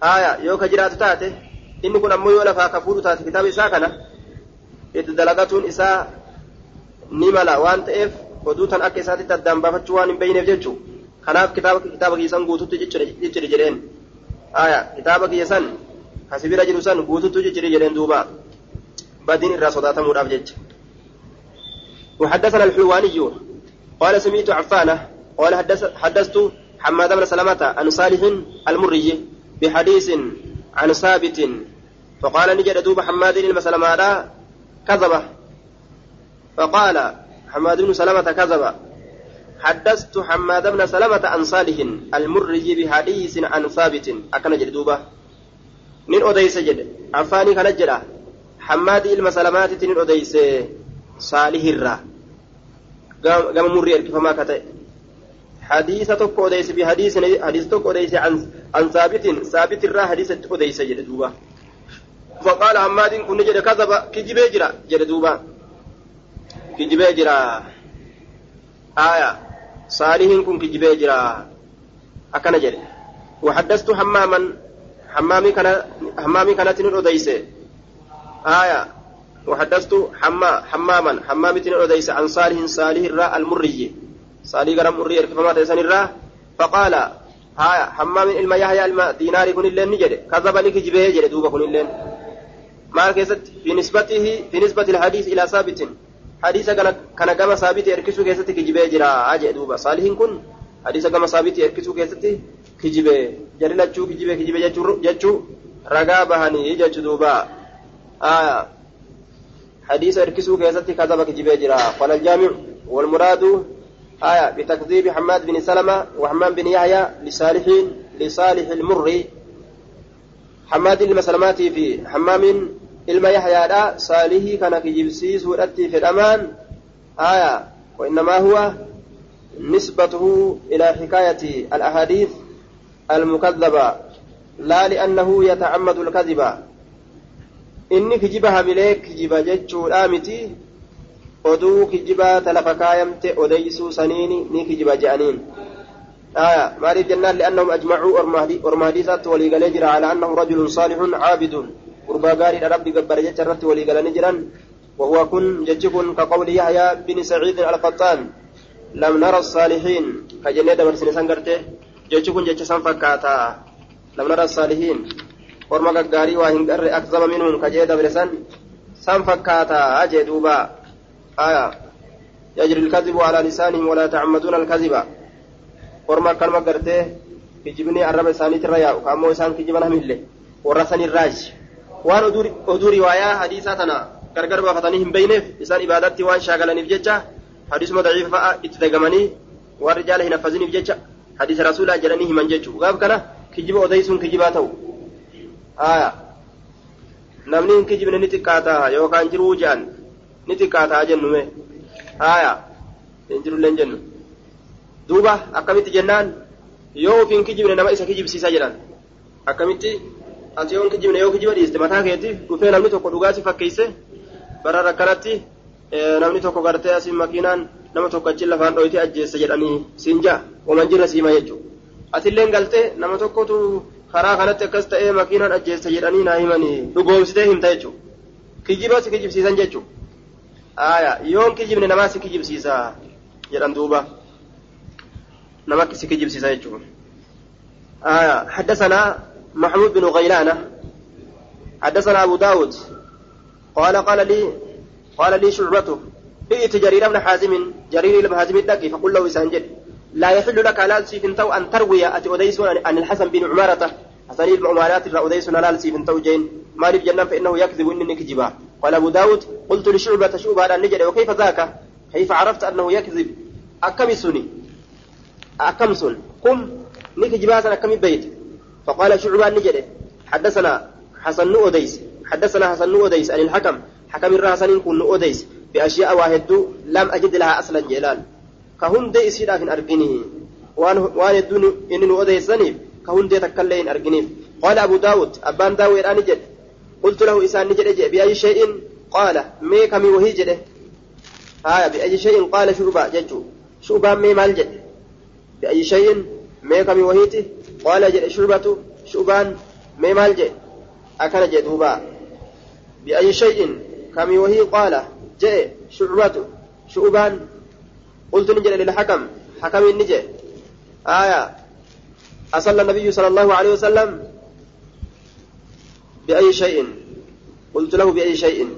haaya yoo ka jiraatu taate inni kun ammoo yoo lafaa ka fuudhu taate kitaaba isaa kana itti dalagatuun isaa ni mala waan ta'eef oduu tan akka isaatitti addaan baafachuu waan hin beeyneef jechuu kanaaf kitaaba kitaaba kiyya guututti cicciri jedheen aya kitaaba kiyya san kasibira jiru san guututti cicciri jedheen duuba badin irraa sodaatamuudhaaf jecha وحدثنا الحلواني قال سمعت عفانة قال حدثت حماد بن سلمة عن صالح المري بحديث عن ثابت فقال نجد دوب حماد المسلمة كذب فقال حماد بن سلمة كذب. حدثت حماد بن سلمة عن صالح المري بحديث عن ثابت. أكن جدوبة من أديس جد. عفاني كان جرا حماد المسلمات تنين أديس صالح الرا. قام مري فما كتئ حديث تك أديس بحديث حديث تك أديس عن ثابت. ثابت الرا حديث أديس جدوبة فقال حماد كن جد كذب كجبه جرا جدوبة كجبه جرا. آية. صالح كن كجبه جرا. أكن جري وحدثت حماما حمامي كان حمامي كانت آية. وحدثت حما حماما حمامي عن صالح صالح الراء المري. صالح غرام مري كما تسن الراء فقال illeen maal keessatti fi nisbatihi fi nisbati alhadiis ilaa saabitin hadiisa kana gama saabitii erkisuu keessatti kijibee jira jedhe duuba saalihiin kun hadiisa gama saabitii erkisuu keessatti kijibee jari lachuu kijibee kijibee jechuu ragaa bahanii jechu duuba hadiisa erkisuu keessatti kazaba kijibee jira qala aljaamicu walmuraadu آية بتكذيب حماد بن سلمة وحمام بن يحيى لصالح لصالح المري حماد المسلماتي في حمام ilma yahyaadha saalihii kana kijibsiisuudhatti fedhamaan aya وإنما هو نسبته إلى حكاية الأحاديث المكذبة لا لأنه يتعمد الكذب إني كجبها مليك كجب جتشو آمتي oduu kijibaa talafa kaayamte odeysuu saniini ni kijiba je'aniin آية. مالي جنان لأنهم أجمعوا أرماديسات وليقال جرى على أنه رجل صالح عابد. قربا قاري ربي قبر جرت وليقال نجرا وهو كن ججكن كقول يحيى بن سعيد القطان. لم نرى الصالحين. كجنة دبر سنسان قرته. ججكن ججسان فكاتا. لم نرى الصالحين. ورما قاري وهن أكذب منهم كجنة دبر سن سان فكاتا. أجي دوبا. آية. يجري الكذب على لسانهم ولا يتعمدون الكذب. ورما كلمة قرتي kijibni arraba isaaniitirra yaa'u kaammoo isaan kijiban hamille warra san irraaj waan oduu riwaayaa hadiisaa tana gargar baafatanii hin beyneef isaan ibaadatti waan shaagalaniif jecha hadiisuma daciifa fa'a itti dagamanii warri jaala hin affaziniif jecha hadiisa rasuulaa jedhanii himan jechuu gaaf kana kijiba odeysuun kijibaa ta'u namni hin kijibne ni xiqqaata yookaan jiruu je'an ni xiqqaataa jennume hin jirullee jennu duuba akkamitti jennaan yoo ofiin kijibne nama isa kijibsiisa jedhan akkamitti ati yoo kijibne yoo kijiba dhiiste mataa keetiif dhufee namni tokko dhugaasi fakkeeyse bara rakkanatti namni tokko gartee asiin makiinaan nama tokko achi lafaan dhoyte ajjeessa jedhanii siin ja'a waman jirra siima jechuudha atilleen galtee nama tokkotu karaa kanatti akkas ta'ee makiinaan ajjeessa jedhanii naa himanii dhugoomsitee himta jechuudha kijiba si kijibsiisan jechuudha. آية يوم كجبن نما سكجب سيسا جران نما سكجب سيسا يجون آية حدثنا محمود بن غيلانة. حدثنا أبو داود. قال قال لي قال لي شعبته ائت جرير بن حازم جرير بن حازم الدكي. فقل له إسانجد لا يحل لك لا سيفنتو أن تروي أتي أديس عن الحسن بن عمارة. حسن بن عمارات الرأوديس لا سيفنتو جين. مالف جنان فإنه يكذب إني كجبا قال أبو داود قلت لشعبة شعبة أن نجد وكيف ذاك؟ كيف عرفت أنه يكذب؟ أكمسني أكمسن قم. نكجبا أكمي بيت فقال شعبة نجد حدثنا حسن أوديس. حدثنا حسن أوديس عن الحكم. حكم الراسن كن أوديس. بأشياء واحد لم أجد لها أصلا جلال. كهن دي إسيرا في أرقينه وان يدون إن أوديسني كهن دي تكلين أرقينه قال أبو داود أبان داود أن جد. قلت له إسان نجد بأي شيء؟ قال مي كمي وهي جده آية بأي شيء؟ قال شعبا ججو شعبا مي مال جد. بأي شيء؟ مي كمي وهيتي قال جد شعبة شعبان. مي مال جد أكن جدوبا بأي شيء؟ كمي وهي قال جاء شعبة. شعبان. قلت نجد للحكم حكم نجد آية. أصلى النبي صلى الله عليه وسلم. بأي شيء؟ قلت له بأي شيء.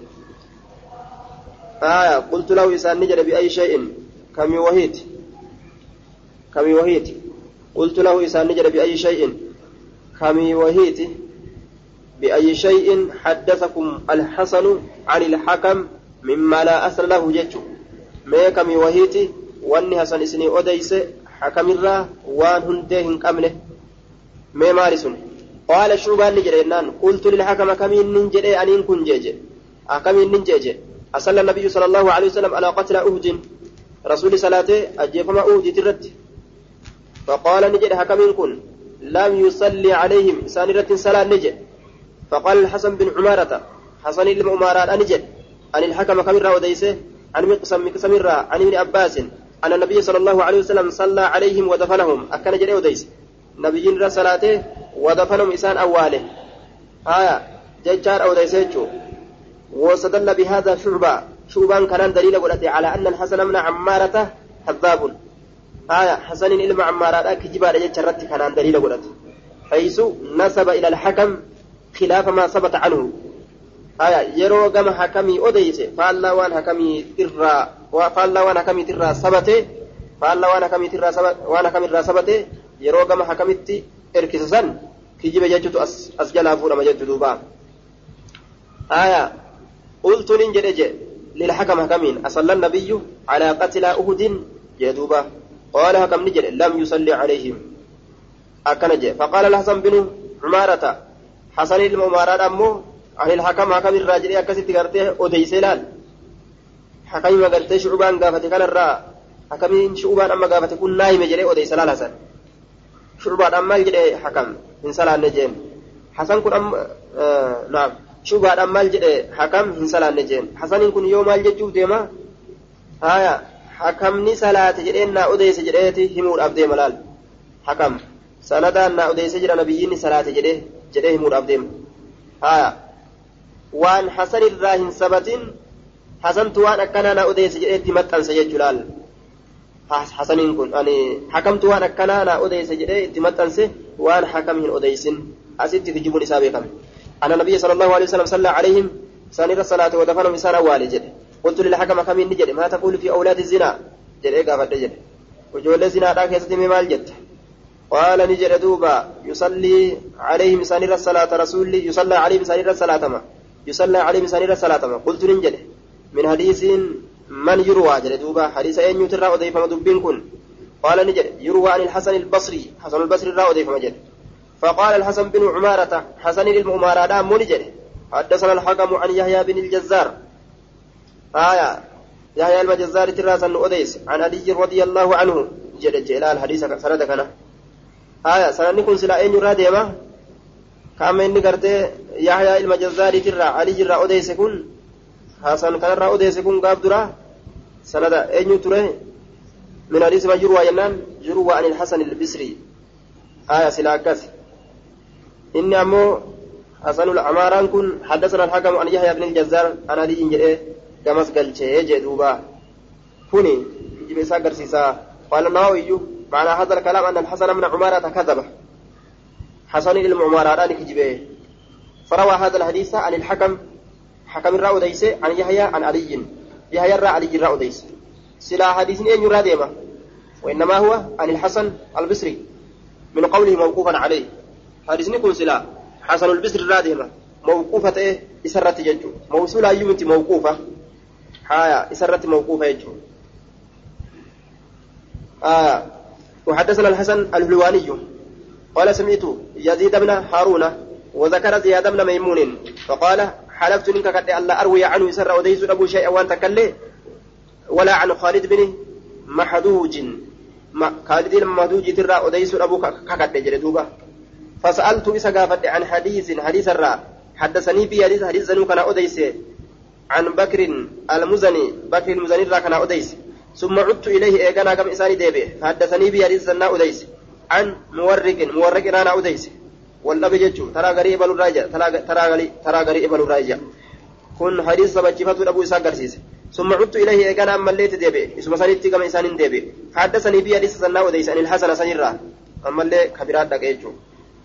آية. قلت له إسان نجد بأي شيء؟ كم وهيت. كم وهيت. قلت له إسان نجد بأي شيء؟ كم وهيت. بأي شيء حدثكم الحسن عن الحكم مما لا أثر له جج ما كم وهيت؟ واني حسن إسني أديس حكم الرا وان هنده كمله ما مارسون؟ قال شعبان نجد إنان. قلت للحكم كمين ننجد أنين كن جيج. أكمين ننجيج. أصلى النبي صلى الله عليه وسلم على قتل أهد رسول صلاته أجيفما أهد ترد. فقال نجد حكمين كن. لم يصلي عليهم. سانرة صلاة نجد. فقال الحسن بن عمارة. حسن بن عمارة نجد. عن الحكم كمرة وديسه. عن مقسم مقسم عن ابن عباس. أن النبي صلى الله عليه وسلم صلى عليهم ودفنهم. أكن جري وديس. نبيين رسلاته ودفنهم إسان أواله. آية ججار أو ديسيتشو واستدل بهذا شعبة. شعبان كان دليل على أن الحسن من عمارة كذاب آية حسن إلما عمارة كجبار ججرت كان دليل قلت حيث نسب إلى الحكم خلاف ما ثبت عنه. آية يرو قم حكمي أديس فالله وان حكمي ترى فالله وان حكمي ترى ثبت فالله وان حكمي ترى ثبت وان حكمي ترى ثبت يرو قم حكمي إركسسن كجب ججت أسجل فورا مجد دوبا. آية قلت ننجد للحكم حكمين أصلى النبي على قتل أهد يدوبا قال حكم نجد لم يصلي عليهم. أكنج فقال الحسن بن عمارة حسن الممارات أمه عن الحكم حكم الراجل أكست قرته أديس لال. حكم قرته شعبان قافت كان الراء حكم شعبان أما قافت كن نايم جري أديس حسن. شعبان أما جري حكم إن صلى النجين حسن كن أم آه نعم. maal jedhe hakam hin salaanne jeen hasaniin kun yoo maal jechuuf deema haya hakamni salaate jedheen naa odeyse jedheeti himuudhaaf deema laal hakam sanadaan naa odeyse jedha nabiyyiinni salaate jedhe jedhee himuudhaaf deema haya waan hasan irraa hin sabatin hasantu waan akkanaa naa odeyse jedheetti maxxanse jechuu laal hasaniin kun ani hakamtu waan akkanaa naa odeyse jedhee itti maxxanse waan hakam hin odeysin asitti kijibuun isaa beekame أن النبي صلى الله عليه وسلم صلى عليهم سانير الصلاة ودفنهم إنسان أوالي جد قلت للحكم كمين نجد ما تقول في أولاد الزنا قافت جد وجول الزنا راك يستمي مال جد قال نجد دوبا يصلي عليهم سانير الصلاة رسول يصلى عليهم سانير الصلاة ما يصلى عليهم سانير الصلاة ما قلت نجد من حديث من يروى جد دوبا حديث أين يترى أضيف مدبين كن قال نجد يروى عن الحسن البصري حسن البصري را أضيف مجد فقال الحسن بن عمارة حسن المؤمارة منجر حدثنا الحكم عن يحيى بن الجزار آية. يحيى المجزار تراس أديس عن علي رضي الله عنه. جل جلال حديث سند كان. آية. سند كن سلا أين يرى ديما كما إني قرتي يحيى المجزار ترى علي جرى أديس كن. حسن كان را أديس كن قاب درا. سند أين ترى. من حديث ما جروا ينان. جروا عن الحسن البصري. آية سلا كسي inni ammoo hasanul amaaraan kun haddasana alhakamu an yahya ibn aljazaar an aliyin jedhee gamas galchee jee duuba. Kuni jibe isaa agarsiisaa qaala nawawiyu معنى هذا الكلام أن الحسن بن عمارة كذب حسن المعمارة كجبه فروى هذا الحديث عن الحكم حكم الرأو ديس عن يحيى عن علي يحيى الرأى علي الرأو ديس سلا حديث أن يرى ديما وإنما هو عن الحسن البصري من قوله موقوفا عليه حديثني كن سلا حسن البصر رادهما موقوفة إيه إسرت جنجو موصولة يمتي موقوفة حايا إسرت موقوفة يجو. آه وحدثنا الحسن الهلواني قال سمعت يزيد بن هارون وذكر زياد بن ميمون. فقال حلفت منك قد ألا أروي عنه يسر وديس أبو شيء وأن تكلي ولا عن خالد بن محدوج خالد المحدوج ترى وديس أبو كقد جلدوبه فسألت إسا عن حديث حديث الرا. حدثني في حديث حديث زنو كان أديس. عن بكر المزني بكر المزني را كان أديس. ثم عدت إليه إيقانا كم إساني ديبه. فحدثني في حديث زنا أديس. عن مورق مورق رانا أديس. والنبي جتشو ترى غريب الراجع ترى ترى غريب الراجع كن حديث سبجفة أبو إسحاق قرسيس. ثم عدت إليه إيقانا أما الليت ديبه. اسم سنتي كم إسان ديبه. فحدثني في حديث زنا أديس. عن الحسن سنرا أما اللي كبيرات دقيتشو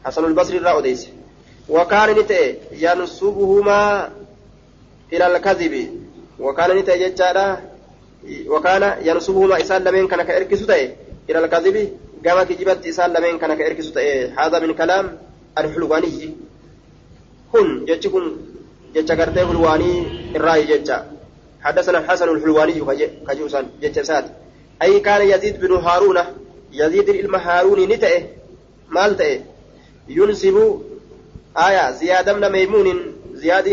حسن البصري را أديس. وكان نتأ ينسبهما إلى الكذب وكان نتأ ججارا وكان ينسبهما إسان لمن كان كإركسو إلى الكذب كما كجبت إسان لمن كان كإركسو هذا من كلام الحلواني هن جتكم جتكرتي حلواني الرأي جتا حدثنا الحسن الحلواني كجوسان جتسات أي كان يزيد بن هارون يزيد المهارون نتأ مال تأ ينسب آية زياد بن ميمون زياد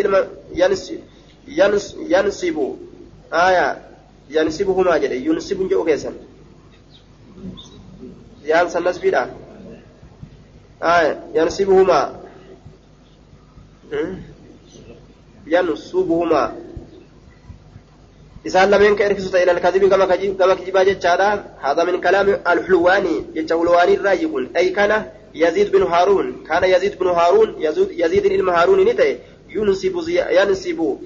ينسب ينس ينسب آية ينسبهما جل ينسب جو كيسن زياد سنس بيدا آية ينسبهما ينسبهما إسان لمن كإركسوت إلى الكذب كما كما كجبا جتشادا هذا من كلام الحلواني جتش حلواني الرايقون أي كان يزيد بن هارون كان يزيد بن هارون يزيد, يزيد بن هارون نتي ينسب ينسب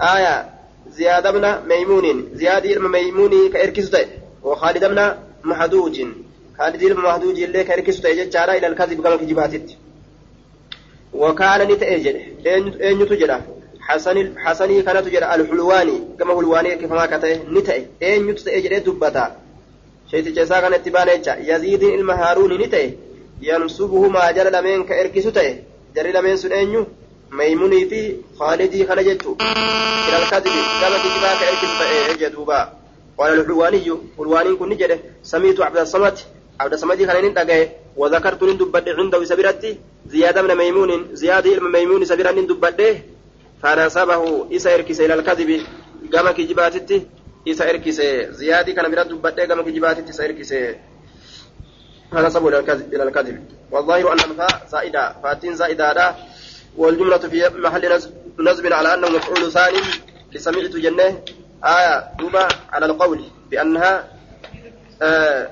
آية زياد بن ميمون. زياد بن ميمون كإركسوت وخالد بن محدوج. خالد بن محدوج اللي كإركسوت جتشادا إلى الكذب كما كجباتت وكان نتأجل أين تجرى. حسن حسني كانت جرى الحلواني. كما حلواني كيف ما كته نتأي. أين يتأجل دبتا. شيء تجسا كان اتبانا يزيد المهارون نتأي. ينصبه ما جرى لمن كإركسو تأي. جرى لمن سن أين ميموني في خالدي كان جتو إلى الكذب كما كتبا تأي جدوبا قال الحلواني حلواني كن نجده. سميت عبد الصمد. عبد الصمد كان نندقه وذكرت ندبت عنده سبيرتي زياد بن ميمون زياد بن ميمون سبيرا ندبته فنسبه إسا إركس إلى الكذب كما كجباتتي إسا إركس زياد كان برد دبته كما كجباتتي إسا إركس فنسبه إلى الكذب والظاهر أن الفاء زائدة. فاتين زائدة. والجملة في محل نصب على أنه مفعول ثاني لسمعت جنة. آية دوبة على القول بأنها آه